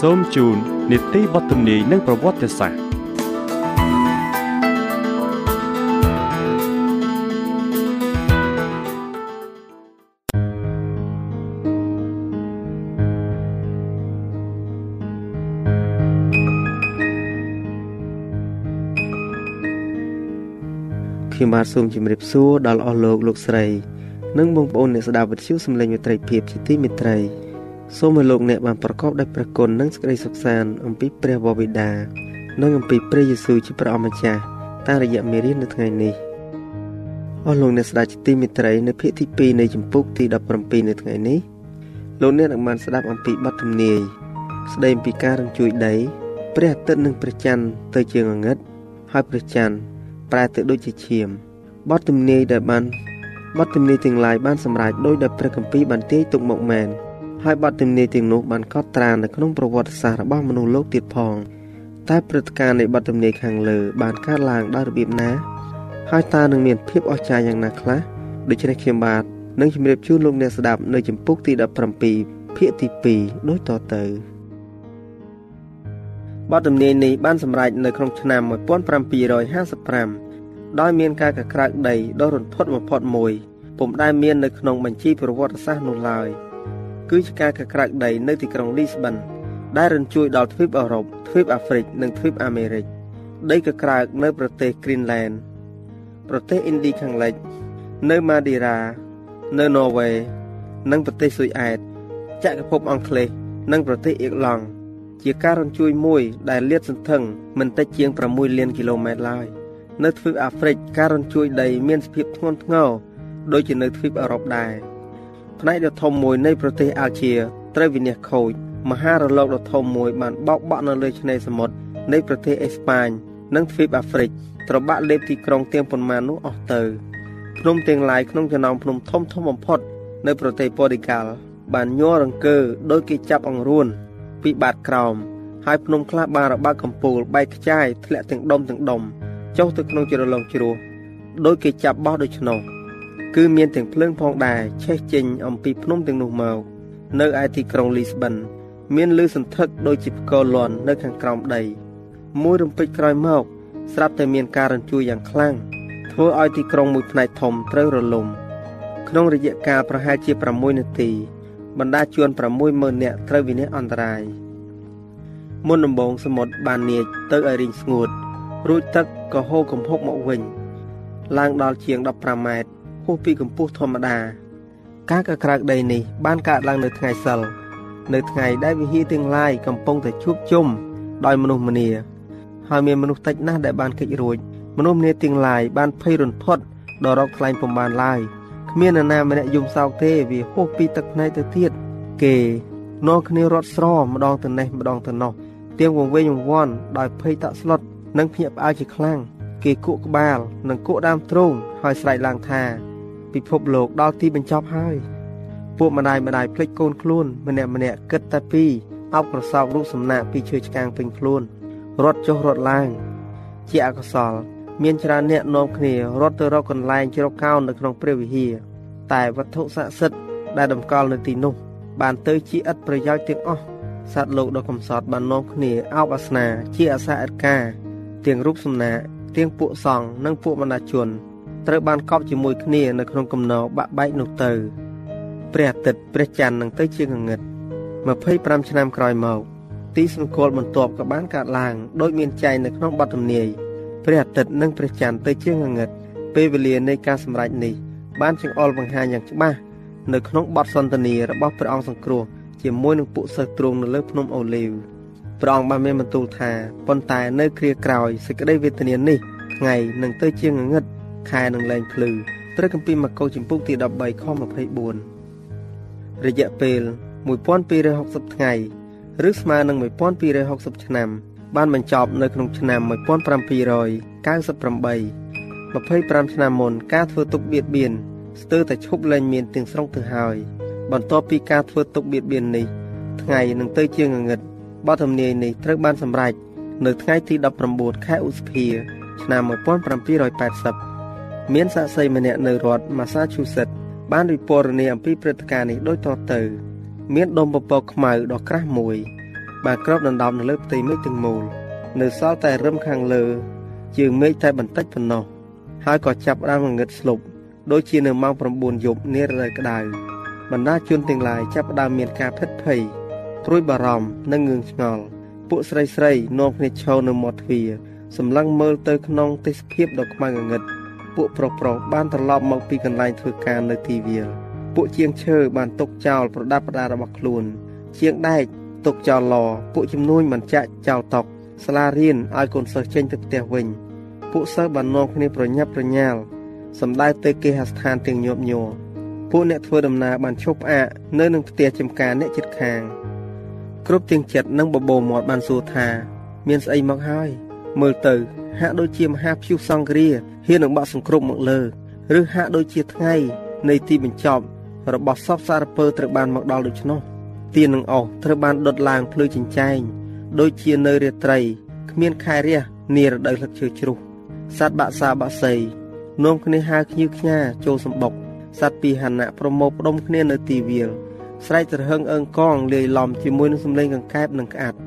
សូមជូននីតិបទទំនាយនិងប្រវត្តិសាស្ត្រខ្ញុំបាទសូមជម្រាបសួរដល់អស់លោកលោកស្រី និងបងប្អូនអ្នកស្ដាប់វិទ្យុសំឡេងមិត្តភាពជាទីមេត្រី សូមឲ្យលោកអ្នកបានប្រកបដោយព្រះគុណនិងសេចក្តីសុខសាន្តអំពីព្រះវរបិតានិងអំពីព្រះយេស៊ូវជាព្រះអម្ចាស់តាមរយៈមេរៀននៅថ្ងៃនេះអស់លោកអ្នកស្ដាប់ជាទីមេត្រីនៅភាគទី2នៃចម្ពោះទី17នៅថ្ងៃនេះលោកអ្នកនឹងបានស្ដាប់អំពីបទទំនាយស្ដីអំពីការរំជួយដីព្រះអាទិត្យនិងព្រះច័ន្ទទៅជាងងឹតហើយព្រះច័ន្ទប្រែទៅដូចជាឈាមបទទំនាយដែលបានបទទំនាយទាំងឡាយបានសម្រេចដោយដែលព្រះគម្ពីរបានទាយទុកមកមែន ហើយបទទំនាយទាំងនោះបានកត់ត្រានៅក្នុងប្រវត្តិសាស្ត្ររបស់មនុស្សលោកទៀតផងតែព្រឹត្តិការណ៍នៃបទទំនាយខាងលើ បានកើតឡើងដោយរបៀបណាហើយតើនឹងមានភាពអស្ចារ្យយ៉ាងណាខ្លះដូច្នេះខ្ញុំបាទនឹងជម្រាបជូនលោកអ្នកស្ដាប់នៅចម្ពោះទី17ភាគទី2ដូចតទៅបទទំនាយនេះបានសម្រេចនៅក្នុងឆ្នាំ1755ដោយមានការកក្រើកដីដ៏រន្ធត់បំផុតមួយពុំដែលមាននៅក្នុងបញ្ជីប្រវត្តិសាស្ត្រនោះឡើយ។ គឺជាការកក្រើកដីនៅទីក្រុងលីស្បិនដែលរញ្ជួយដល់ទ្វីបអឺរ៉ុបទ្វីបអាហ្វ្រិកនិងទ្វីបអាមេរិកដីកក្រើកនៅប្រទេសគ្រីនឡែនប្រទេសឥណ្ឌាខាងលិច នៅម៉ាឌីរ៉ានៅន័រវេនិងប្រទេសស៊ុយអែតចក្រភពអង់គ្លេសនិងប្រទេសអ៊ីរឡង់ជាការរញ្ជួយមួយដែលលាតសន្ធឹងមិនតិចជាង6លានគីឡូម៉ែត្រឡើយនៅទ្វីបអាហ្វ្រិកការរញ្ជួយដីមានសភាពធ្ងន់ធ្ងរដូចជានៅទ្វីបអឺរ៉ុបដែរ ផ្នែកដ៏ធំមួយនៃប្រទេសអាល់ជាត្រូវវិនាសខូចមហារលកដ៏ធំមួយបានបោកបក់នៅលើឆ្នេរសមុទ្រនៃប្រទេសអេស្ប៉ាញនិងទ្វីបអាហ្វ្រិកត្របាក់លេបទីក្រុងទាំងប៉ុន្មាននោះអស់ទៅភ្នំទាំងឡាយក្នុងចំណោមភ្នំធំធំបំផុតនៅប្រទេសប៉ូឌីកាល់បានញ័ររង្គើដោយគេចាប់អង្រួនពីបាតក្រោមហើយភ្នំខ្លះបានរបើកកំពូលបែកខ្ចាយធ្លាក់ទាំងដុំទាំងដុំចុះទៅក្នុងជ្រលងជ្រោះដោយគេចាប់បោះដូច្នោះ គឺមានទាំងភ្លើងផងដែរឆេះចេញអំពីភ្នំទាំងនោះមកនៅឯទីក្រុងលីស្បិនមានលឺសន្ធឹកដូចជាផ្គរលាន់នៅខាងក្រោមដី មួយរំពេចក្រោយមក ស្រាប់តែមានការរញ្ជួយយ៉ាងខ្លាំងធ្វើឲ្យទីក្រុងមួយផ្នែកធំត្រូវរលំ ក្នុងរយៈកាលប្រហែលជា6នាទីបណ្ដាជួន60000នាក់ត្រូវវិនិច្ឆ័យអន្តរាយមុនដំបូងសមុទ្របាននាចទៅឲ្យរីងស្ងួតរួចទឹកក៏ហូរគំហុកមកវិញ ឡើងដល់ជាង15ម៉ែត្រ ហួសពីកម្ពស់ធម្មតា ការកក្រើកដីនេះបានកើតឡើងនៅថ្ងៃសិលនៅថ្ងៃដែលវិហារទាំងឡាយកំពុងតែជួបជុំដោយមនុស្សម្នាហើយមានមនុស្សតិចណាស់ដែលបានគេចរួចមនុស្សម្នាទាំងឡាយបានភ័យរន្ធត់ដល់រកថ្លែងពំបានឡើយគ្មាននរណាម្នាក់យំសោកទេវាហួសពីទឹកភ្នែកទៅទៀតគេនាំគ្នារត់ស្រម្ដងទៅនេះម្ដងទៅនោះទៀងវង្វេងវង្វាន់ដោយភ័យតក់ស្លុតនិងភ្ញាក់ផ្អើលជាខ្លាំងគេគក់ក្បាលនិងគក់ដើមទ្រូងហើយស្រែកឡើងថា ពិភពលោកដល់ទីបញ្ចប់ហើយពួកម្ដាយម្ដាយភ្លេចកូនខ្លួន ម្នាក់ម្នាក់គិតតែពីអោបក្រសោបរូបសំណាកពីឈើឆ្កាងពេញខ្លួនរត់ចុះរត់ឡើង ជាអកុសល មានច្រើនអ្នកនាំគ្នារត់ទៅរកកន្លែងជ្រកកោននៅក្នុងព្រះវិហារតែវត្ថុស័ក្តិសិទ្ធិដែលតម្កល់នៅទីនោះ បានទៅជាឥតប្រយោជន៍ទាំងអស់សត្វលោកដ៏កំសត់បាននាំគ្នាអោបអាសនាជាអាសាអិតកាទាំងរូបសំណាកទាំងពួកសង្ឃនិងពួកបណ្ដាជន ត្រូវបានកប់ជាមួយគ្នានៅក្នុងគំនរបាក់បែកនោះទៅព្រះអាទិត្យព្រះច័ន្ទនឹងទៅជាងងឹត25ឆ្នាំក្រោយមកទីសង្កលបន្ទាប់ក៏បានកើតឡើងដោយមានចែងនៅក្នុងបទទំនាយព្រះអាទិត្យនិងព្រះច័ន្ទទៅជាងងឹតពេលវេលានៃការសម្រេចនេះបានចង្អុលបង្ហាញយ៉ាងច្បាស់នៅក្នុងបទសន្ទនារបស់ព្រះអង្គសង្គ្រោះជាមួយនឹងពួកសិស្សទ្រង់នៅលើភ្នំអូលីវព្រះអង្គបានមានបន្ទូលថាប៉ុន្តែនៅគ្រាក្រោយសេចក្តីវេទនានេះថ្ងៃនឹងទៅជាងងឹត ខែនឹងលែងភ្លឺព្រះគម្ពីរម៉ាកុសចំពុកទី13ខ24រយៈពេល1260ថ្ងៃឬស្មើនឹង1260ឆ្នាំបានបញ្ចប់នៅក្នុងឆ្នាំ1798 25ឆ្នាំមុនការធ្វើទុកបៀតបៀនស្ទើរតែឈប់លែងមានទាំងស្រុងទៅហើយ បន្ទាប់ពីការធ្វើទុកបៀតបៀននេះ ថ្ងៃនឹងទៅជាងងឹតបទធម្នាយនេះត្រូវបានសម្រេចនៅថ្ងៃទី19ខែឧសភា ឆ្នាំ1780 មានសាក្សីម្នាក់នៅរដ្ឋ Massachusetts បានរិពណ៌នាអំពីព្រឹត្តិការណ៍នេះដូចតទៅ មានដុំពពកខ្មៅដ៏ក្រាស់មួយ បានគ្របដណ្ដប់នៅលើផ្ទៃមេឃទាំងមូលនៅសល់តែរឹមខាងលើជើងមេឃតែបន្តិចប៉ុណ្ណោះហើយក៏ចាប់ផ្ដើមងងឹតស្លុបដូចជានៅម៉ោង9យប់នារដូវក្តៅបណ្ដាជនទាំងឡាយចាប់ផ្ដើមមានការភិតភ័យព្រួយបារម្ភនិងងឿងឆ្ងល់ពួកស្រីស្រីនាំគ្នាឈរនៅមាត់ទ្វារសម្លឹងមើលទៅក្នុងទេសភាពដ៏ខ្មៅងងឹត ពួកប្រុសប្រុសបានត្រឡប់មកពីកន្លែងធ្វើការនៅទីវាលពួកជាងឈើបានຕົកចោលប្រដាប់ប្រដារបស់ខ្លួន ជាងដែកຕົកចោលឡពួកជំនួញមិនចាក់ចោលតុកសាលារៀនឲ្យកូនសិស្សចេញទៅផ្ទះវិញ ពួកសិស្សបាននាំគ្នាប្រញាប់ប្រញាល់សម្ដៅទៅគេហស្ថានទាំងញាប់ញ័រពួកអ្នកធ្វើដំណើរបានឈប់ផ្អាកនៅនឹងផ្ទះចំការអ្នកជិតខាង គ្រប់ទាំងចិត្តនិងបបោមាត់បានសួរថា មានស្អីមកហើយមើលទៅ ហាក់ដូចជាមហាព្យុះសង្គ្រាហ៊ាននឹងបាក់សង្គ្រប់មកលើឬហាក់ដូចជាថ្ងៃនៃទីបញ្ចប់របស់សពសារពើត្រូវបានមកដល់ដូច្នោះទៀននឹងអស់ត្រូវបានដុតឡើងភ្លឺចិញ្ចែងដូចជានៅរាត្រីគ្មានខែរះនារដូវលឹកឈើជ្រុះសត្វបាក់សាបាក់សីនាំគ្នាហៅខ្ញៀវខ្ញាចូលសម្បុកសត្វពីហណៈប្រមោផ្ដុំគ្នានៅទីវាលស្រែកត្រហឹងអើងកងលាយឡំជាមួយនឹងសំឡេងកង្កែបនិងក្អាត់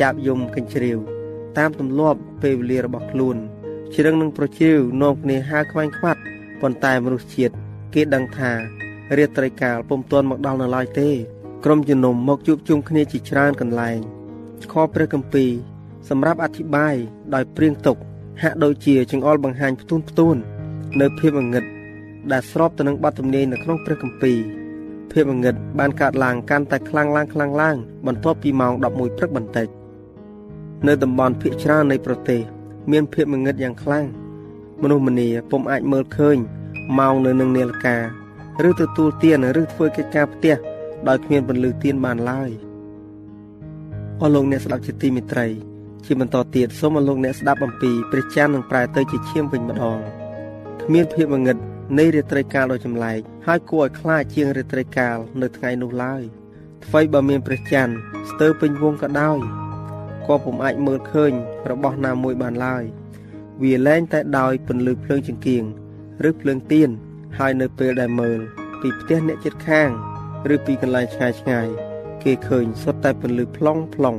ចាប់យំកញ្ជ្រៀវ តាមទម្លាប់ពេលវេលារបស់ខ្លួនជ្រឹងនឹងប្រជៀវនាំគ្នាហៅខ្វាញ់ខ្វាត់ប៉ុន្តែមនុស្សជាតិគេដឹងថារាត្រីកាលពុំទាន់មកដល់នៅឡើយទេ ក្រុមជំនុំមកជួបជុំគ្នាជាច្រើនកន្លែងខព្រះគម្ពីរសម្រាប់អធិប្បាយដោយព្រៀងទុកហាក់ដូចជាចង្អុលបង្ហាញផ្ទួនផ្ទួន នៅភាពងងឹតដែលស្របទៅនឹងបទទំនាយនៅក្នុងព្រះគម្ពីរភាពងងឹតបានកើតឡើងកាន់តែខ្លាំងឡើងខ្លាំងឡើងបន្ទាប់ពីម៉ោង11ព្រឹកបន្តិច នៅតំបន់ភាគច្រើននៃប្រទេស មានភាពងងឹតយ៉ាងខ្លាំងមនុស្សម្នាពុំអាចមើលឃើញម៉ោងនៅនឹងនាឡិកាឬទទួលទានឬធ្វើកិច្ចការផ្ទះដោយគ្មានពន្លឺទៀនបានឡើយអស់លោកអ្នកស្ដាប់ជាទីមេត្រី ជាបន្តទៀតសូមឲ្យលោកអ្នកស្ដាប់អំពីព្រះច័ន្ទនឹងប្រែទៅជាឈាមវិញម្ដងគ្មានភាពងងឹតនៃរាត្រីកាលដ៏ចម្លែកហើយគួរឲ្យខ្លាចជាងរាត្រីកាលនៅថ្ងៃនោះឡើយថ្មីបើមានព្រះច័ន្ទស្ទើរពេញវងក៏ដោយ ក៏ពុំអាចមើលឃើញរបស់ណាមួយបានឡើយវាលែងតែដោយពន្លឺភ្លើងចង្គៀងឬភ្លើងទៀនហើយនៅពេលដែលមើល ពីផ្ទះអ្នកជិតខាង ឬពីកន្លែងឆ្ងាយឆ្ងាយគេឃើញសុទ្ធតែពន្លឺផ្លុងផ្លុង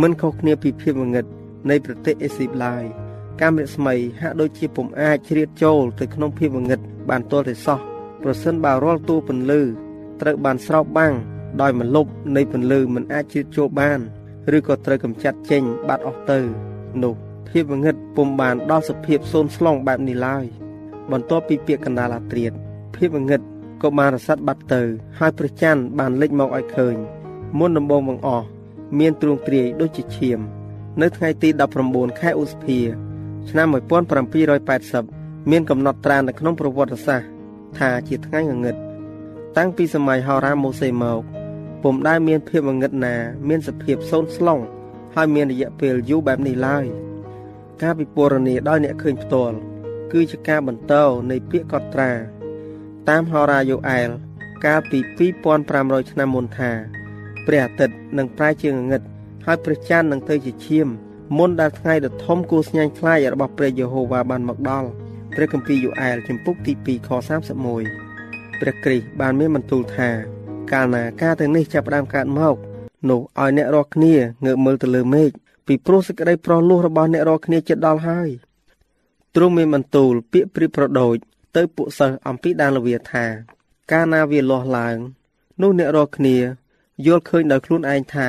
មិនខុសគ្នាពីភាពងងឹតនៃប្រទេសអេស៊ីបឡើយកាមរស្មីហាក់ដូចជាពុំអាចជ្រៀតចូលទៅក្នុងភាពងងឹតបានទាល់តែសោះប្រសិនបើរាល់តួពន្លឺត្រូវបានស្រោបបាំងដោយមលុបនៃពន្លឺមិនអាចជ្រៀតចូលបាន ឬក៏ត្រូវកម្ចាត់ចេញបាត់អស់ទៅ នោះភាពងងឹតពុំបានដល់សភាពសូន្យស្លង់បែបនេះឡើយបន្ទាប់ពីពាក្យកណ្ដាលអាត្រៀតភាពងងឹតក៏បានរសាត់បាត់ទៅ ហើយព្រះច័ន្ទបានលេចមកឲ្យឃើញ មុនដំបងបង្អស់មានទ្រង់ទ្រាយដូចជាឈាម នៅថ្ងៃទី19ខែឧសភា ឆ្នាំ1780មានកំណត់ត្រានៅក្នុងប្រវត្តិសាស្ត្រថាជាថ្ងៃងងឹតតាំងពីសម័យហោរាម៉ូសេមក ពុំដែលមានភាពងងឹតណា មានសភាពសូន្យស្លង់ហើយមានរយៈពេលយូរបែបនេះឡើយការពិពណ៌នាដោយអ្នកឃើញផ្ទាល់គឺជាការបន្តនៃពាក្យកត់ត្រា តាមហោរាយ៉ូអែលកាលពី2500ឆ្នាំមុនថាព្រះអាទិត្យនឹងប្រែជាងងឹតហើយព្រះច័ន្ទនឹងទៅជាឈាមមុនដែលថ្ងៃដ៏ធំគួរស្ញាញ់ខ្លាចរបស់ព្រះយេហូវ៉ាបានមកដល់ព្រះគម្ពីរយូអែលជំពូកទី2ខ31ព្រះគ្រីស្ទបានមានបន្ទូលថា កាលណាការទាំងនេះចាប់ផ្ដើមកើតមកនោះឲ្យអ្នករាល់គ្នាងើបមើលទៅលើមេឃពីព្រោះសេចក្តីប្រោះលោះរបស់អ្នករាល់គ្នាជិតដល់ហើយទ្រង់មានបន្ទូលពាក្យព្រៀបប្រដូចទៅពួកសិស្សអំពីដានលវាថា កាលណាវាលាស់ឡើង នោះអ្នករាល់គ្នាយល់ឃើញដោយខ្លួនឯងថា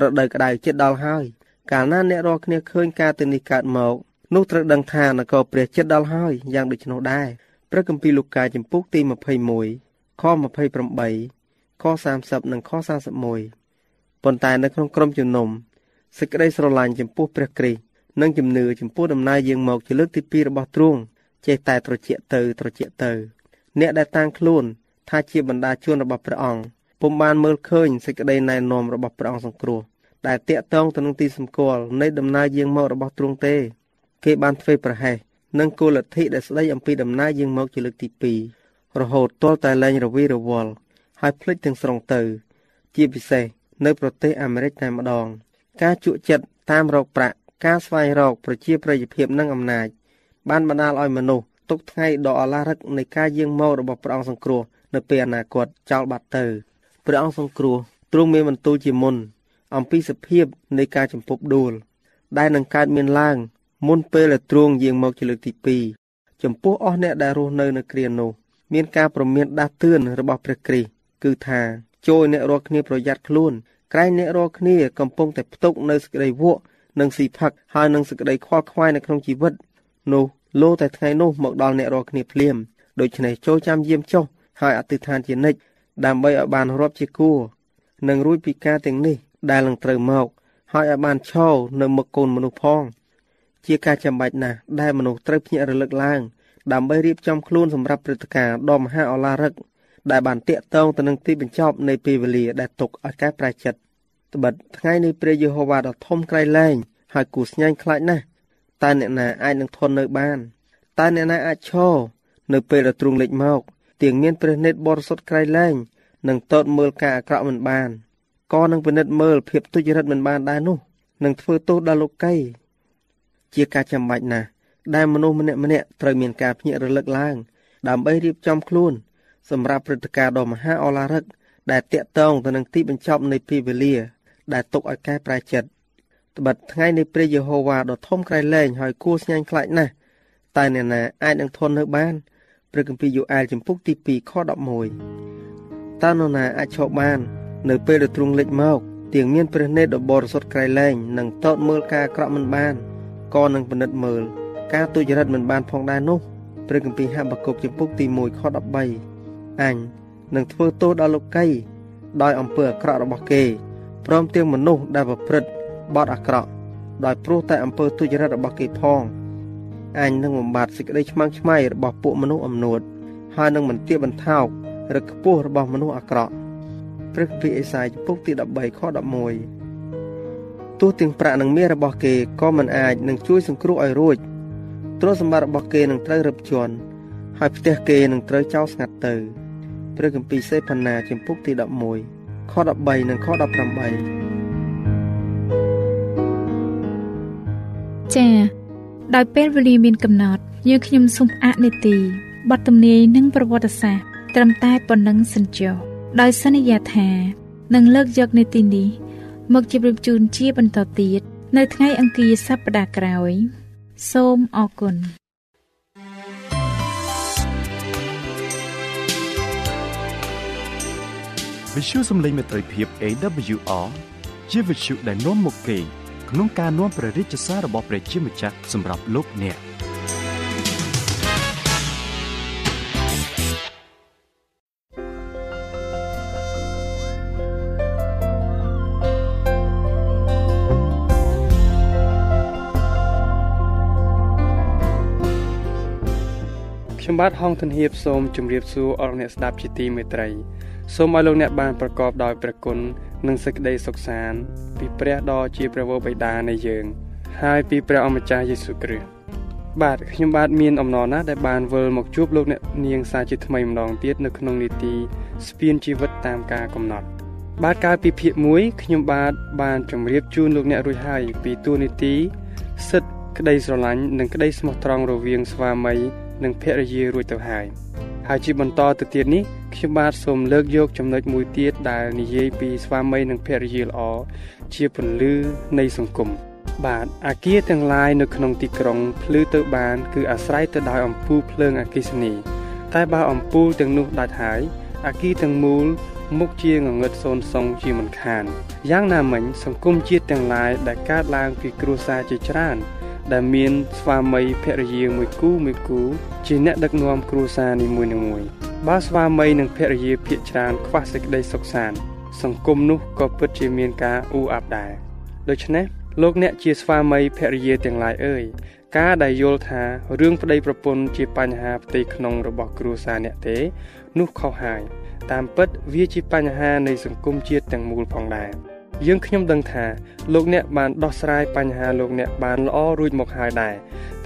រដូវក្តៅជិតដល់ហើយ កាលណាអ្នករាល់គ្នាឃើញការទៅនេះកើតមកនោះត្រូវដឹងថានគរព្រះជិតដល់ហើយយ៉ាងដូច្នោះដែរព្រះគម្ពីរលូកាចំពុកទី21ខ28 ខ30និងខ31ប៉ុន្តែនៅក្នុងក្រុមជំនុំសេចក្តីស្រឡាញ់ចំពោះព្រះគ្រីស្ទនិងជំនឿចំពោះដំណើរយាងមកជាលើកទី2របស់ទ្រង់ចេះតែត្រជាក់ទៅត្រជាក់ទៅ អ្នកដែលតាំងខ្លួនថាជាបណ្ដាជួនរបស់ព្រះអង្គពុំបានមើលឃើញសេចក្តីណែនាំរបស់ព្រះអង្គសង្គ្រោះដែលតាក់ទងទៅនឹងទីសម្គាល់នៃដំណើរយាងមករបស់ទ្រង់ទេ គេបានធ្វើប្រហែសនិងគោលលទ្ធិដែលស្ដីអំពីដំណើរយាងមកជាលើកទី2រហូតទាល់តែលែងរវីរវល់ ហើយភ្លេចទាំងស្រុងទៅ ជាពិសេសនៅប្រទេសអាមេរិកតែម្ដង ការជក់ចិត្តតាមរកប្រាក់ការស្វែងរកប្រជាប្រិយភាពនិងអំណាច បានបណ្ដាលឲ្យមនុស្សទុកថ្ងៃដ៏អឡារឹកនៃការយាងមករបស់ព្រះអង្គសង្គ្រោះនៅពេលអនាគតចោលបាត់ទៅព្រះអង្គសង្គ្រោះទ្រង់មានបន្ទូលជាមុន អំពីសភាពនៃការចម្ពប់ដួល ដែលនឹងកើតមានឡើងមុនពេលដែលទ្រង់យាងមកជាលើកទី2ចំពោះអស់អ្នកដែលរស់នៅនៅគ្រានោះមានការប្រមានដាស់តឿនរបស់ព្រះគ្រីស្ទ គឺថាចូលអ្នករាល់គ្នាប្រយ័ត្នខ្លួនក្រែងអ្នករាល់គ្នាកំពុងតែផ្ទុកនៅសេចក្តីវក់និងស៊ីផឹកហើយនឹងសេចក្តីខ្វល់ខ្វាយនៅក្នុងជីវិតនោះលោតែថ្ងៃនោះមកដល់អ្នករាល់គ្នាភ្លាមដូច្នេះចូលចាំយាមចុះហើយអធិដ្ឋានជានិច្ចដើម្បីឲ្យបានរាប់ជាគួរនិងរួចពីការទាំងនេះដែលនឹងត្រូវមកហើយឲ្យបានឈរនៅមុខកូនមនុស្សផង ជាការចាំបាច់ណាស់ដែលមនុស្សត្រូវភ្ញាក់រលឹកឡើងដើម្បីរៀបចំខ្លួនសម្រាប់ព្រឹត្តិការណ៍ដ៏មហាអឡារឹក ដែលបានតាក់ទងទៅនឹងទីបញ្ចប់នៃពេលវេលាដែលទុកឲ្យកែប្រែចិត្តត្បិតថ្ងៃនៃព្រះយេហូវ៉ាដ៏ធំក្រៃលែងហើយគួរស្ញាញ់ខ្លាចណាស់តើអ្នកណាអាចនឹងធន់នៅបានតើអ្នកណាអាចឈរនៅពេលដែលទ្រង់លេចមកទៀងមានព្រះនេតបរិសុទ្ធក្រៃលែងនឹងតតមើលការអាក្រក់មិនបានក៏នឹងពិនិត្យមើលភាពទុច្ចរិតមិនបានដែរនោះនឹងធ្វើទោសដល់លោកីជាការចាំបាច់ណាស់ដែលមនុស្សម្នាក់ម្នាក់ត្រូវមានការភ្ញាក់រលឹកឡើង ដើម្បីរៀបចំខ្លួន សម្រាប់ព្រឹត្តិការណ៍ដ៏មហាអឡារឹកដែលតាក់ទងទៅនឹងទីបញ្ចប់នៃពេលវេលា ដែលទុកឲ្យកែប្រែចិត្តត្បិតថ្ងៃនៃព្រះយេហូវ៉ាដ៏ធំក្រៃលែងហើយគួរស្ញាញ់ខ្លាចណាស់តែអ្នកណាអាចនឹងធន់នៅបានព្រះគម្ពីរយូអែលចំពុកទី2ខ11តើនរណាអាចឈប់បាន នៅពេលដែលទ្រង់លេចមកទៀងមានព្រះនេតដ៏បរិសុទ្ធក្រៃលែងនិងតតមើលការអាក្រក់មិនបានក៏នឹងពិនិត្យមើល ការទុច្ចរិតមិនបានផងដែរនោះព្រះគម្ពីរហាបាកុកចំពុកទី1ខ13 អញនឹងធ្វើទោសដល់លោកីដោយអំពើអាក្រក់របស់គេព្រមទាំងមនុស្សដែលប្រព្រឹត្តបទអាក្រក់ដោយព្រោះតែអំពើទុច្ចរិតរបស់គេផងអញនឹងបំបត្តិសេចក្តីឆ្មាំងឆ្មៃរបស់ពួកមនុស្សអំនួតហើយនឹងមិនទាបបន្ថោកឬខ្ពស់របស់មនុស្សអាក្រក់ព្រះគម្ពីរអេសាយពុកទី13ខ11ទោះទាំងប្រាក់និងមាសរបស់គេក៏មិនអាចនឹងជួយសង្គ្រោះឲ្យរួចទ្រព្យសម្បត្តិរបស់គេនឹងត្រូវរឹបជន់ហើយផ្ទះគេនឹងត្រូវចោលស្ងាត់ទៅ ព្រះគម្ពីរសេផាណាចំពុកទី11ខ13និងខ18ចា៎ដោយពេលវេលាមានកំណត់យើងខ្ញុំសូមអនុទីបទទំនាយនិងប្រវត្តិសាស្ត្រត្រឹមតែប៉ុណ្ណឹងសិនចុះដោយសន្យាថានឹងលើកយកនាទីនេះមកជម្រាបជូនជាបន្តទៀតនៅថ្ងៃអង្គារសប្តាហ៍ក្រោយ សូមអរគុណ វិទ្យុសំឡេងមេត្រីភាព AWR ជាវិទ្យុដែលនាំមកពីក្នុងការនាំព្រះរាជសាររបស់ព្រះជាម្ចាស់សម្រាប់លោកអ្នកខ្ញុំបាទហងធនហៀបសូមជម្រាបសួរអរអ្នកស្ដាប់ជាទីមេត្រី សូមឲ្យលោកអ្នកបានប្រកបដោយព្រះគុណនិងសេចក្តីសុខសាន្តពីព្រះដ៏ជាព្រះវរបិតានៃយើង ហើយពីព្រះអម្ចាស់យេស៊ូវគ្រីស្ទបាទខ្ញុំបាទមានអំណរណាស់ដែលបានវិលមកជួបលោកអ្នកនាងសាជាថ្មីម្ដងទៀតនៅក្នុងនីតិស្ពានជីវិតតាមការកំណត់ បាទកាលពីភាគ1ខ្ញុំបាទបានជម្រាបជូនលោកអ្នករួចហើយពីទូនីតិសិទ្ធក្តីស្រឡាញ់និងក្តីស្មោះត្រង់រវាងស្វាមី និងភរិយារួចទៅហើយហើយជាបន្តទៅទៀតនេះ ខ្ញុំបាទសូមលើកយកចំណុចមួយទៀតដែលនិយាយពីស្វាមីនិងភរិយាល្អជាពន្លឺនៃសង្គមបាទអាគារទាំងឡាយនៅក្នុងទីក្រុងភ្លឺទៅបាន គឺអាស្រ័យទៅដោយអំពូលភ្លើងអគ្គិសនី តែបើអំពូលទាំងនោះដាច់ហើយអាគារទាំងមូលមុខជាងងឹតសូនសុងជាមិនខានយ៉ាងណាមិញសង្គមជាតិទាំងឡាយដែលកើតឡើងពីគ្រួសារជាច្រើន ដែលមានស្វាមីភរិយាមួយគូមួយគូ ជាអ្នកដឹកនាំគ្រួសារនីមួយៗ បើស្វាមីនិងភរិយាភាកច្រើនខ្វះសេចក្តីសុខសាន្តសង្គមនោះក៏ពិតជាមានការអ៊ូអាប់ដែរដូច្នេះលោកអ្នកជាស្វាមីភរិយាទាំងឡាយអើយការដែលយល់ថារឿងប្តីប្រពន្ធជាបញ្ហាផ្ទៃក្នុងរបស់គ្រួសារអ្នកទេ នោះខុសហើយតាមពិតវាជាបញ្ហានៃសង្គមជាតិទាំងមូលផងដែរ យើងខ្ញុំដឹងថាលោកអ្នកបានដោះស្រាយបញ្ហាលោកអ្នកបានល្អរួចមកហើយដែរ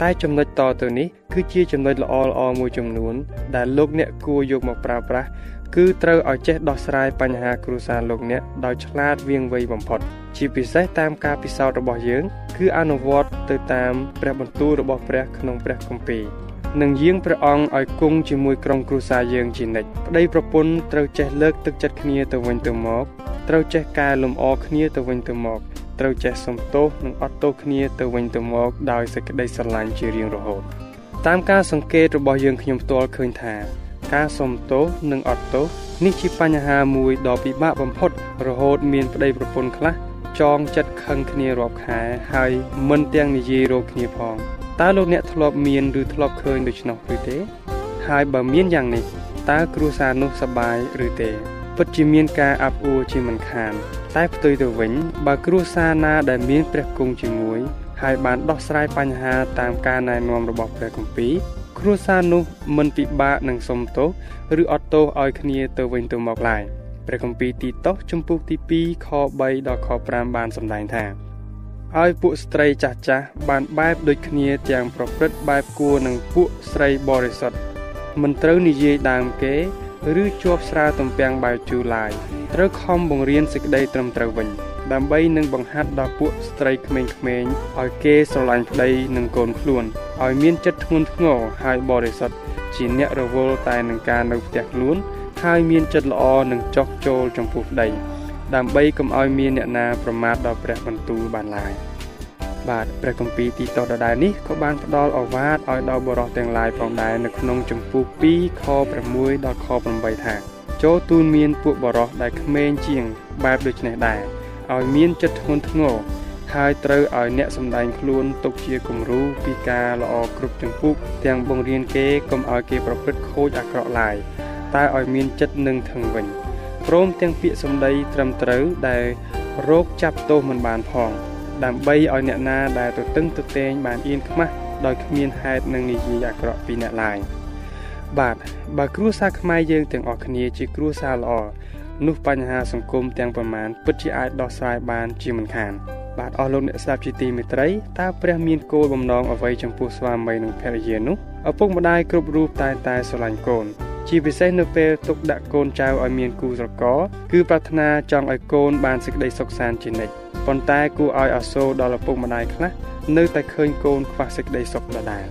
តែចំណុចតទៅនេះគឺជាចំណុចល្អល្អមួយចំនួន ដែលលោកអ្នកគួរយកមកប្រើប្រាស់គឺត្រូវឲ្យចេះដោះស្រាយបញ្ហាគ្រួសារលោកអ្នកដោយឆ្លាតវៀងវៃបំផុត ជាពិសេសតាមការពិសោធន៍របស់យើង គឺអនុវត្តទៅតាមព្រះបន្ទូលរបស់ព្រះក្នុងព្រះគម្ពីរ និងយាងព្រះអង្គឲ្យគង់ជាមួយក្រុមគ្រួសារយើងជានិច្ចប្តីប្រពន្ធត្រូវចេះលើកទឹកចិត្តគ្នាទៅវិញទៅមកត្រូវចេះកែលម្អគ្នាទៅវិញទៅមកត្រូវចេះសំទោសនិងអត់ទោសគ្នាទៅវិញទៅមកដោយសេចក្តីស្រឡាញ់ជារៀងរហូត តាមការសង្កេតរបស់យើងខ្ញុំផ្ទាល់ឃើញថាការសំទោសនិងអត់ទោសនេះជាបញ្ហាមួយដ៏ពិបាកបំផុត រហូតមានប្តីប្រពន្ធខ្លះចងចិត្តខឹងគ្នារាប់ខែហើយមិនទាំងនិយាយរកគ្នាផង តើលោកអ្នកធ្លាប់មានឬធ្លាប់ឃើញដូច្នោះឬទេ ហើយបើមានយ៉ាងនេះតើគ្រួសារនោះសប្បាយឬទេពិតជាមានការអាប់អួរជាមិនខាន តែផ្ទុយទៅវិញបើគ្រួសារណាដែលមានព្រះគង់ជាមួយហើយបានដោះស្រាយបញ្ហាតាមការណែនាំរបស់ព្រះគម្ពីរគ្រួសារនោះមិនពិបាកនឹងសុំទោសឬអត់ទោសឲ្យគ្នាទៅវិញទៅមកឡើយព្រះគម្ពីរទីតោសជំពូកទី2ខ3ដល់ខ5បានសម្ដែងថា ឲ្យពួកស្ត្រីចាស់ចាស់បានបែបដូចគ្នាទាំងប្រព្រឹត្តបែបគួរនឹងពួកស្រីបរិសុទ្ធមិនត្រូវនិយាយដើមគេ ឬជាប់ស្រាទំពាំងបាយជូរឡាយត្រូវខំបង្រៀនសេចក្តីត្រឹមត្រូវវិញ ដើម្បីនឹងបង្ហាត់ដល់ពួកស្ត្រីក្មេងៗឲ្យគេស្រឡាញ់ប្តីនិងកូនខ្លួនឲ្យមានចិត្តធ្ងន់ធ្ងរហើយបរិសុទ្ធជាអ្នករវល់តែនឹងការនៅផ្ទះខ្លួន ហើយមានចិត្តល្អនឹងចោះចូលចំពោះប្តី ដើម្បីកុំឲ្យមានអ្នកណាប្រមាថដល់ព្រះបន្ទូលបានឡើយបាទព្រះគម្ពីរទីតដដែលនេះក៏បានផ្ដល់អវាទឲ្យដល់បរិសទាំងឡាយផងដែរនៅក្នុងចំពោះ2ខ6ដល់ខ8ថាចូលទូនមានពួកបរិសដែលក្មេងជាងបែបដូចនេះដែរឲ្យមានចិត្តធ្ងន់ធ្ងរហើយត្រូវឲ្យអ្នកសម្ដែងខ្លួនទុកជាគំរូពីការល្អគ្រប់ចំពោះទាំងបង្រៀនគេកុំឲ្យគេប្រព្រឹត្តខូចអាក្រក់ឡើយតែឲ្យមានចិត្តនឹងថឹងវិញ ព្រមទាំងពាក្យសម្ដីត្រឹមត្រូវដែលរោគចាប់ទោសមិនបានផង ដើម្បីឲ្យអ្នកណាដែលទៅតឹងទៅតែងបានអៀនខ្មាស់ដោយគ្មានហេតុនឹងនិយាយអាក្រក់ពីអ្នកឡើយបាទបើគ្រួសារខ្មែរយើងទាំងអស់គ្នាជាគ្រួសារល្អនោះបញ្ហាសង្គមទាំងប្រមាណពិតជាអាចដោះស្រាយបានជាមិនខានបាទអស់លោកអ្នកស្ដាប់ជាទីមេត្រីតើព្រះមានគោលបំណងអ្វីចំពោះស្វាមីនិងភរិយានោះឪពុកម្ដាយគ្រប់រូបតែតែស្រឡាញ់កូន ជាពិសេសនៅពេលទុកដាក់កូនចៅឲ្យមានគូស្រករ គឺប្រាថ្នាចង់ឲ្យកូនបានសេចក្តីសុខសាន្តជានិច្ចប៉ុន្តែគួរឲ្យអាសូរដល់ឪពុកម្ដាយខ្លះនៅតែឃើញកូនខ្វះសេចក្តីសុខដដែល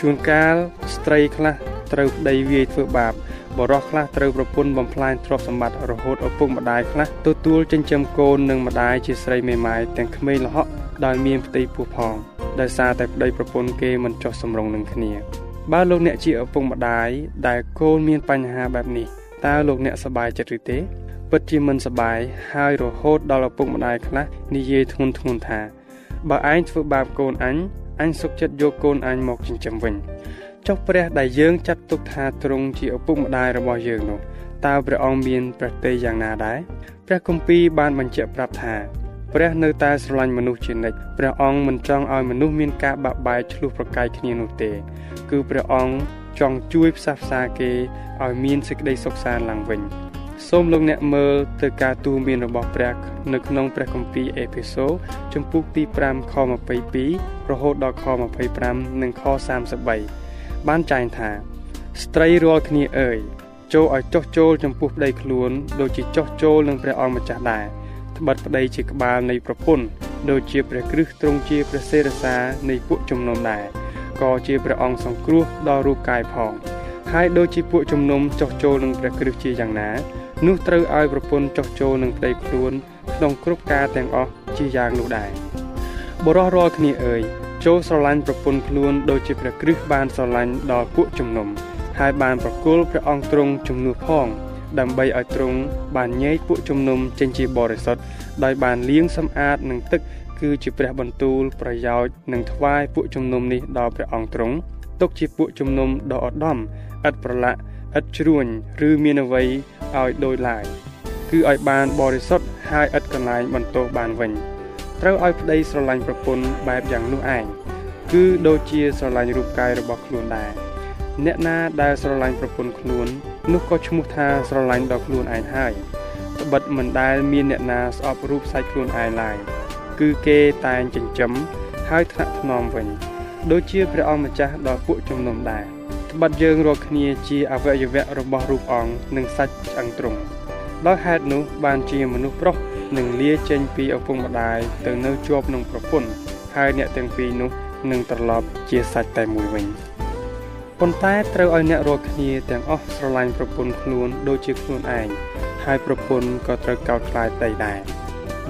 ជួនកាលស្ត្រីខ្លះត្រូវប្តីវាយធ្វើបាបបរោះខ្លះត្រូវប្រពន្ធបំផ្លាញទ្រព្យសម្បត្តិរហូតឪពុកម្ដាយខ្លះទទួលចិញ្ចឹមកូននិងម្ដាយជាស្រីមេម៉ាយទាំងក្មេងល្ហក់ដោយមានផ្ទៃពោះផងដោយសារតែប្តីប្រពន្ធគេមិនចោះសម្រុងនឹងគ្នា បើលោកអ្នកជាឪពុកម្ដាយដែលកូនមានបញ្ហាបែបនេះតើលោកអ្នកសប្បាយចិត្តឬទេពិតជាមិនសប្បាយហើយរហូតដល់ឪពុកម្ដាយខ្លះនិយាយធ្ងន់ធ្ងរថាបើឯងធ្វើបាបកូនអញអញសុខចិត្តយកកូនអញមកចិញ្ចឹមវិញចុះព្រះដែលយើងចាត់ទុកថាទ្រង់ជាឪពុកម្ដាយរបស់យើងនោះតើព្រះអង្គមានប្រតិយ៉ាងណាដែរព្រះគម្ពីរបានបញ្ជាក់ប្រាប់ថា ព្រះនៅតែស្រឡាញ់មនុស្សជានិច្ចព្រះអង្គមិនចង់ឲ្យមនុស្សមានការបាក់បែកឆ្លោះប្រកែកគ្នានោះទេ គឺព្រះអង្គចង់ជួយផ្សះផ្សាគេឲ្យមានសេចក្តីសុខសាន្តឡើងវិញសូមលោកអ្នកមើលទៅការទូន្មានរបស់ព្រះនៅក្នុងព្រះគម្ពីរអេភេសូជំពូកទី5ខ22រហូតដល់ខ25និងខ33បានចែងថា ស្ត្រីរាល់គ្នាអើយចូលឲ្យចោះចូលចំពោះប្តីខ្លួនដូចជាចោះចូលនឹងព្រះអង្គម្ចាស់ដែរ ត្បិតប្តីជាក្បាលនៃប្រពន្ធដូចជាព្រះគ្រឹះទ្រង់ជាព្រះសេរសានៃពួកជំនុំដែរក៏ជាព្រះអង្គសង្គ្រោះដល់រូបកាយផងហើយដូចជាពួកជំនុំចោះចូលនឹងព្រះគ្រឹះជាយ៉ាងណានោះត្រូវឲ្យប្រពន្ធចោះចូលនឹងប្តីខ្លួនក្នុងគ្រប់ការទាំងអស់ជាយ៉ាងនោះដែរបរោះរាល់គ្នាអើយចូលស្រឡាញ់ប្រពន្ធខ្លួនដូចជាព្រះគ្រីស្ទបានស្រឡាញ់ដល់ពួកជំនុំហើយបានប្រគល់ព្រះអង្គទ្រង់ជំនួសផង ដើម្បីឲ្យទ្រង់បានញែកពួកជំនុំចេញជាបរិសុទ្ធដោយបានលាងសម្អាតនឹងទឹកគឺជាព្រះបន្ទូលប្រយោជន៍នឹងថ្វាយពួកជំនុំនេះដល់ព្រះអង្គទ្រង់ទុកជាពួកជំនុំដ៏ឧត្តមឥតប្រឡាក់ឥតជ្រួញឬមានអ្វីឲ្យដូចឡើយគឺឲ្យបានបរិសុទ្ធហើយឥតកន្លែងបន្ទោសបានវិញត្រូវឲ្យប្តីស្រឡាញ់ប្រពន្ធបែបយ៉ាងនោះឯងគឺដូចជាស្រឡាញ់រូបកាយរបស់ខ្លួនដែរអ្នកណាដែលស្រឡាញ់ប្រពន្ធខ្លួន នោះក៏ឈ្មោះថាស្រឡាញ់ដល់ខ្លួនឯងហើយត្បិតមិនដែលមានអ្នកណាស្អប់រូបសាច់ខ្លួនឯងឡើយគឺគេតែងចិញ្ចឹមហើយថ្នាក់ថ្នមវិញ ដូចជាព្រះអង្គម្ចាស់ដល់ពួកជំនុំដែរត្បិតយើងរាល់គ្នាជាអវយវៈរបស់រូបអង្គនិងសាច់ឆ្អឹងទ្រង់ដោយហេតុនោះបានជាមនុស្សប្រុសនឹងលាចេញពីឪពុកម្ដាយទៅនៅជាប់នឹងប្រពន្ធហើយអ្នកទាំងពីរនោះនឹងត្រឡប់ជាសាច់តែមួយវិញ ប៉ុន្តែត្រូវឲ្យអ្នករាល់គ្នាទាំងអស់ស្រឡាញ់ប្រពន្ធខ្លួនដូចជាខ្លួនឯងហើយប្រពន្ធក៏ត្រូវកោតខ្លាចប្តីដែរ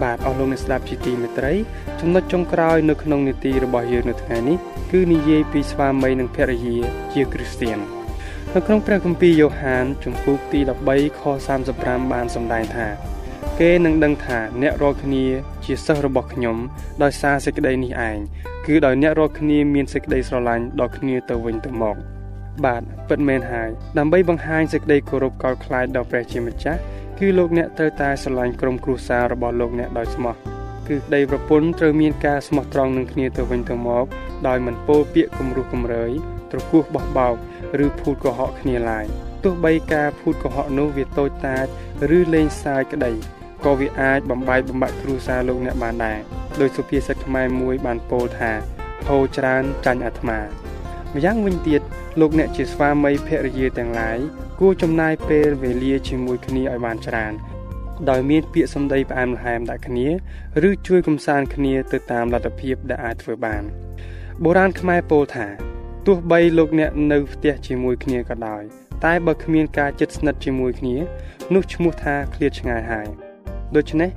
បាទអស់លោកអ្នកស្ដាប់ជាទីមេត្រីចំណុចចុងក្រោយនៅក្នុងនីតិរបស់យើងនៅថ្ងៃនេះគឺនិយាយពីស្វាមីនិងភរិយាជាគ្រីស្ទាននៅក្នុងព្រះគម្ពីរយ៉ូហានជំពូកទី13ខ35បានសម្ដែងថាគេនឹងដឹងថាអ្នករាល់គ្នាជាសិស្សរបស់ខ្ញុំដោយសារសេចក្តីនេះឯងគឺដោយអ្នករាល់គ្នាមានសេចក្តីស្រឡាញ់ដល់គ្នាទៅវិញទៅមក បាទពិតមែនហើយដើម្បីបង្ហាញសេចក្តីគោរពកោតខ្លាចដល់ព្រះជាម្ចាស់គឺលោកអ្នកត្រូវតែស្រឡាញ់ក្រុមគ្រួសាររបស់លោកអ្នកដោយស្មោះគឺប្តីប្រពន្ធត្រូវមានការស្មោះត្រង់នឹងគ្នាទៅវិញទៅមកដោយមិនពោលពាក្យគំរោះគំរើយត្រគោះបោះបោកឬភូតកុហកគ្នាឡើយទោះបីការភូតកុហកនោះវាតូចតាចឬលេងសើចក្តីក៏វាអាចបំបែកបំបាក់គ្រួសារលោកអ្នកបានដែរដោយសុភាសិតខ្មែរមួយបានពោលថាហូរច្រើនចាញ់អាត្មា ម្យ៉ាងវិញទៀតលោកអ្នកជាស្វាមីភរិយាទាំងឡាយគួរចំណាយពេលវេលាជាមួយគ្នាឲ្យបានច្រើនដោយមានពាក្យសម្ដីផ្អែមល្ហែមដាក់គ្នាឬជួយកំសាន្តគ្នាទៅតាមលទ្ធភាពដែលអាចធ្វើបានបុរាណខ្មែរពោលថាទោះបីលោកអ្នកនៅផ្ទះជាមួយគ្នាក៏ដោយតែបើគ្មានការជិតស្និទ្ធជាមួយគ្នានោះឈ្មោះថាឃ្លាតឆ្ងាយហើយដូច្នេះ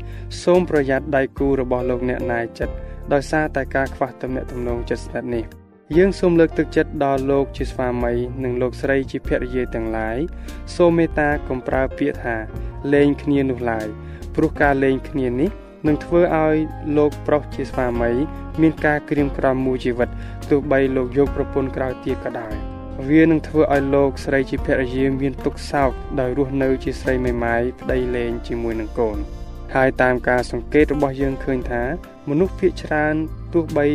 សូមប្រយ័ត្នដៃគូរបស់លោកអ្នកណាយចិត្តដោយសារតែការខ្វះទំនាក់ទំនងជិតស្និទ្ធនេះ យើងសូមលើកទឹកចិត្តដល់លោកជាស្វាមីនិងលោកស្រីជាភរិយាទាំងឡាយសូមមេត្តាកុំប្រើពាក្យថាលេងគ្នានោះឡើយព្រោះការលេងគ្នានេះនឹងធ្វើឲ្យលោកប្រុសជាស្វាមី មានការក្រៀមក្រំមួយជីវិតទោះបីលោកយកប្រពន្ធក្រោយទៀតក៏ដោយវានឹងធ្វើឲ្យលោកស្រីជាភរិយាមានទុក្ខសោកដោយរស់នៅជាស្រីមេម៉ាយប្តីលេងជាមួយនឹងកូនហើយតាមការសង្កេតរបស់យើងឃើញថា មនុស្សភាគច្រើនទោះបី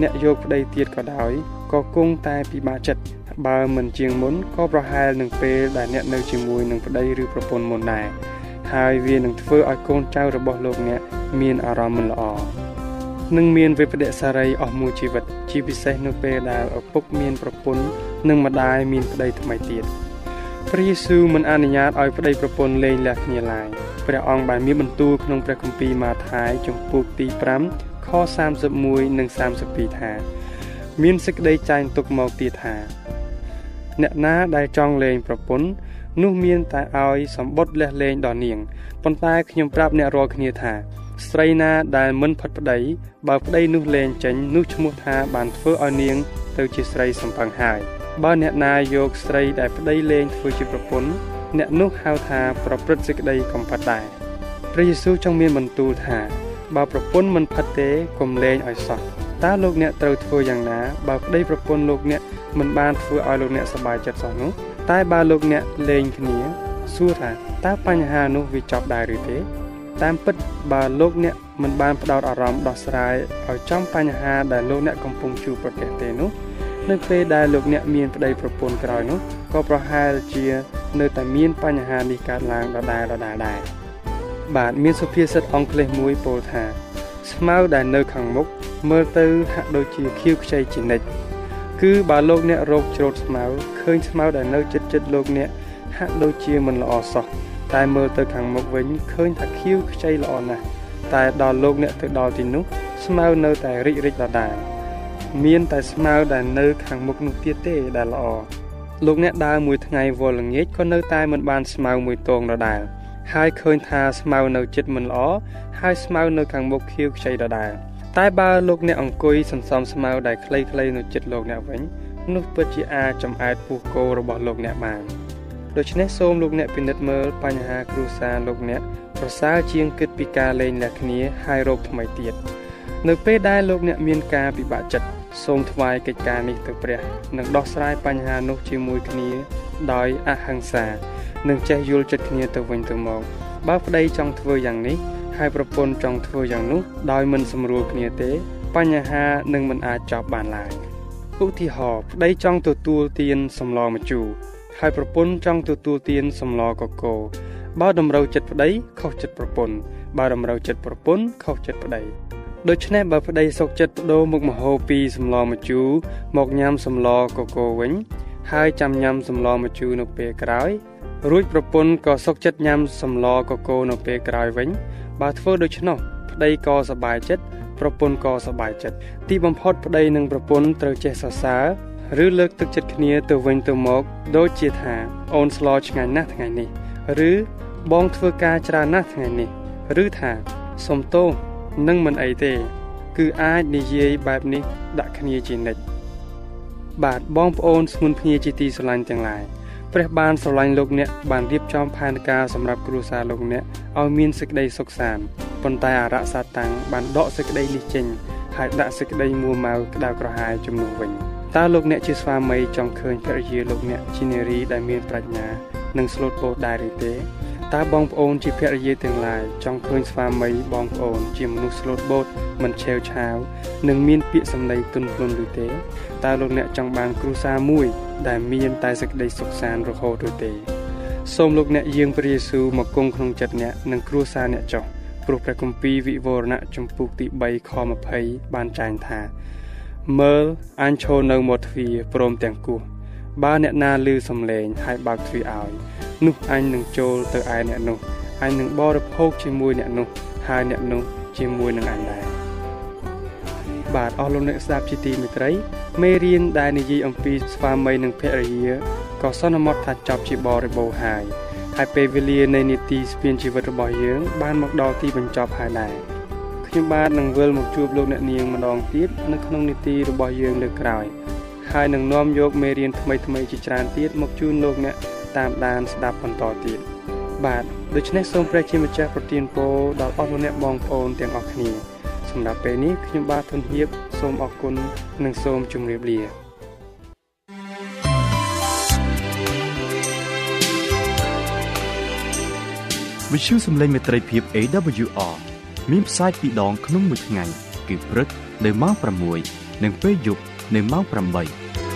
អ្នកយកប្តីទៀតក៏ដោយក៏គង់តែពិបាកចិត្តបើមិនជាងមុនក៏ប្រហែលនឹងពេលដែលអ្នកនៅជាមួយនឹងប្តីឬប្រពន្ធមុនដែរហើយវានឹងធ្វើឲ្យកូនចៅរបស់លោកអ្នកមានអារម្មណ៍មិនល្អនឹងមានវិបដិសារីអស់មួយជីវិត ជាពិសេសនៅពេលដែលឪពុកមានប្រពន្ធនិងម្ដាយមានប្តីថ្មីទៀត ព្រះយេស៊ូវមិនអនុញ្ញាតឲ្យប្តីប្រពន្ធលេងលះគ្នាឡើយព្រះអង្គបានមានបន្ទូលក្នុងព្រះគម្ពីរម៉ាថាយជំពូកទី5ខ31និង32ថាមានសេចក្តីចែងទុកមកទៀតថា អ្នកណាដែលចង់លេងប្រពន្ធនោះមានតែឲ្យសម្បត់លះលែងដល់នាងប៉ុន្តែខ្ញុំប្រាប់អ្នករាល់គ្នាថា ស្រីណាដែលមិនផិតប្តីបើប្តីនោះលែងចេញនោះឈ្មោះថាបានធ្វើឲ្យនាង ទៅជាស្រីសំផឹងហើយ បើអ្នកណាយកស្រីដែលប្តីលែងធ្វើជាប្រពន្ធអ្នកនោះហៅថាប្រព្រឹត្តសេចក្តីកំផិតដែរព្រះយេស៊ូវចង់មានបន្ទូលថា បើប្រពន្ធមិនផិតទេកុំលែងឲ្យសោះតើលោកអ្នកត្រូវធ្វើយ៉ាងណាបើប្តីប្រពន្ធលោកអ្នកមិនបានធ្វើឲ្យលោកអ្នកសប្បាយចិត្តសោះនោះតែបើលោកអ្នកលេងគ្នាសួរថាតើបញ្ហានោះវាចប់ដែរឬទេតាមពិតបើលោកអ្នកមិនបានផ្ដោតអារម្មណ៍ដោះស្រាយឲ្យចំបញ្ហាដែលលោកអ្នកកំពុងជួបប្រទះទេនោះ នៅពេលដែលលោកអ្នកមានប្តីប្រពន្ធក្រោយនោះក៏ប្រហែលជា នៅតែមានបញ្ហានេះកើតឡើងដដែលដដែលដែរបាទមានសុភាសិតអង់គ្លេសមួយពោលថា ស្មៅដែលនៅខាងមុខមើលទៅហាក់ដូចជាខៀវខ្ចីជានិច្ចគឺបើលោកអ្នករោគច្រូតស្មៅឃើញស្មៅដែលនៅចិត្តចិត្តលោកអ្នកហាក់ដូចជាមិនល្អសោះតែមើលទៅខាងមុខវិញឃើញថាខៀវខ្ចីល្អណាស់តែដល់លោកអ្នកទៅដល់ទីនោះស្មៅនៅតែរិចរិចដដែល មានតែស្មៅដែលនៅខាងមុខនោះទៀតទេដែលល្អលោកអ្នកដើរមួយថ្ងៃវល់ល្ងាចក៏នៅតែមិនបានស្មៅមួយតងដដែលហើយឃើញថាស្មៅនៅចិត្តមិនល្អហើយស្មៅនៅខាងមុខខៀវខ្ចីដដែលតែបើលោកអ្នកអង្គុយសន្សំស្មៅដែលខ្លីៗនៅចិត្តលោកអ្នកវិញនោះពិតជាអាចចំអែតពោះគោរបស់លោកអ្នកបានដូច្នេះសូមលោកអ្នកពិនិត្យមើលបញ្ហាគ្រួសារលោកអ្នកប្រសើរជាងគិតពីការលេងលះគ្នាហើយរោគថ្មីទៀតនៅពេលដែលលោកអ្នកមានការពិបាកចិត្ត សូមថ្វាយកិច្ចការនេះទៅព្រះនិងដោះស្រាយបញ្ហានោះជាមួយគ្នាដោយអហិង្សានិងចេះយល់ចិត្តគ្នាទៅវិញទៅមកបើប្តីចង់ធ្វើយ៉ាងនេះហើយប្រពន្ធចង់ធ្វើយ៉ាងនោះដោយមិនសម្រួលគ្នាទេ បញ្ហានឹងមិនអាចចប់បានឡើយឧទាហរណ៍ប្តីចង់ទទួលទានសម្លម្ជូរហើយប្រពន្ធចង់ទទួលទានសម្លកកូរបើតម្រូវចិត្តប្តីខុសចិត្តប្រពន្ធបើតម្រូវចិត្តប្រពន្ធខុសចិត្តប្តី ដូច្នេះបើប្តីសុកចិត្តបដូរមុខម្ហូបពីសម្លម្ជូរមកញ៉ាំសម្លកកូរវិញ ហើយចាំញ៉ាំសម្លម្ជូរនៅពេលក្រោយ រួចប្រពន្ធក៏សុកចិត្តញ៉ាំសម្លកកូរនៅពេលក្រោយវិញ បើធ្វើដូច្នោះប្តីក៏សប្បាយចិត្តប្រពន្ធក៏សប្បាយចិត្តទីបំផុតប្តីនិងប្រពន្ធត្រូវចេះសរសើរឬលើកទឹកចិត្តគ្នាទៅវិញទៅមក ដូចជាថា អូនស្លឆ្ងាញ់ណាស់ថ្ងៃនេះ ឬបងធ្វើការច្រើនណាស់ថ្ងៃនេះ ឬថាសុំទោស នឹងមិនអីទេ គឺអាចនិយាយបែបនេះដាក់គ្នាជានិច្ចបាទបងប្អូនស្ងួនភ្ញាជាទីស្រឡាញ់ទាំងឡាយព្រះបានស្រឡាញ់លោកអ្នកបានរៀបចំផែនការសម្រាប់គ្រួសារលោកអ្នកឲ្យមានសេចក្តីសុខសាន្តប៉ុន្តែអរិយសាតាំងបានដកសេចក្តីនេះចេញហើយដាក់សេចក្តីមួម៉ៅក្តៅក្រហាយជំនួសវិញតើលោកអ្នកជាស្វាមីចង់ឃើញភរិយាលោកអ្នកជានារីដែលមានប្រាជ្ញានិងស្លូតបូតដែរឬទេ តើបងប្អូនជាភរិយាទាំងឡាយចង់ឃើញស្វាមីបងប្អូន ជាមនុស្សស្លូតបូតមិនឆេវឆាវនិងមានពាក្យសម្ដីទន់ភ្លន់ឬទេតើលោកអ្នកចង់បានគ្រួសារមួយ ដែលមានតែសេចក្តីសុខសាន្តរហូតឬទេសូមលោកអ្នកយាងព្រះយេស៊ូវមកគង់ក្នុងចិត្តអ្នកនិងគ្រួសារអ្នកចុះព្រោះព្រះគម្ពីរវិវរណៈចំពុកទី3ខ20បានចែងថាមើលអញឈរនៅមាត់ទ្វារព្រមទាំងគោះ បើអ្នកណាឮសំឡេងហើយបើកទ្វារឲ្យនោះអញនឹងចូលទៅឯអ្នកនោះអញនឹងបរិភោគជាមួយអ្នកនោះហើយអ្នកនោះជាមួយនឹងអញដែរបាទអស់លោកអ្នកស្ដាប់ជាទីមេត្រីមេរៀនដែលនិយាយអំពីស្វាមីនិងភរិយាក៏សន្មត់ថាចប់ជាបរិបូរហើយហើយពេលវេលានៃនីតិស្ពានជីវិតរបស់យើង បានមកដល់ទីបញ្ចប់ហើយដែរខ្ញុំបាទនឹងវិលមកជួបលោកអ្នកនាងម្ដងទៀតនៅក្នុងនីតិរបស់យើងលើកក្រោយ ហើយនឹងនាំយកមេរៀនថ្មីៗជាច្រើនទៀតមកជូនលោកអ្នកតាមដានស្ដាប់បន្តទៀតបាទដូច្នេះសូមព្រះជាម្ចាស់ប្រទានពរដល់អស់លោកអ្នកបងប្អូនទាំងអស់គ្នាសម្រាប់ពេលនេះខ្ញុំបាទធនហៀបសូមអរគុណនិងសូមជម្រាបលាវិទ្យុសំឡេងមេត្រីភាព AWR មានផ្សាយពីរដងក្នុងមួយថ្ងៃគឺព្រឹកនៅម៉ោង6និងពេលយប់ នៅម៉ោង8